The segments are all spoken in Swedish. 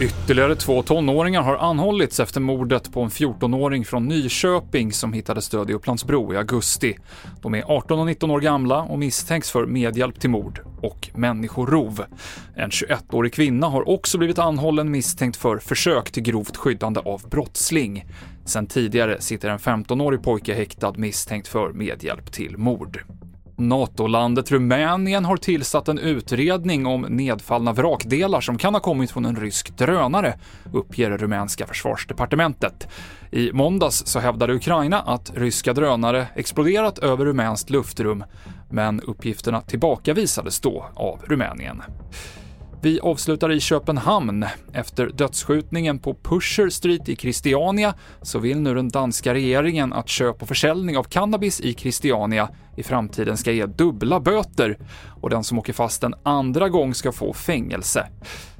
Ytterligare två tonåringar har anhållits efter mordet på en 14-åring från Nyköping som hittades död i Upplandsbro i augusti. De är 18 och 19 år gamla och misstänks för medhjälp till mord och människorov. En 21-årig kvinna har också blivit anhållen misstänkt för försök till grovt skyddande av brottsling. Sen tidigare sitter en 15-årig pojke häktad misstänkt för medhjälp till mord. NATO-landet Rumänien har tillsatt en utredning om nedfallna vrakdelar som kan ha kommit från en rysk drönare, uppger det rumänska försvarsdepartementet. I måndags så hävdade Ukraina att ryska drönare exploderat över rumänskt luftrum, men uppgifterna tillbakavisades då av Rumänien. Vi avslutar i Köpenhamn. Efter dödsskjutningen på Pusher Street i Christiania så vill nu den danska regeringen att köp och försäljning av cannabis i Christiania i framtiden ska ge dubbla böter och den som åker fast en andra gång ska få fängelse.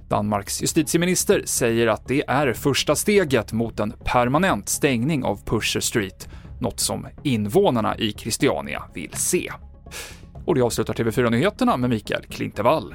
Danmarks justitieminister säger att det är första steget mot en permanent stängning av Pusher Street, något som invånarna i Christiania vill se. Och det avslutar TV4-nyheterna med Mikael Klintevall.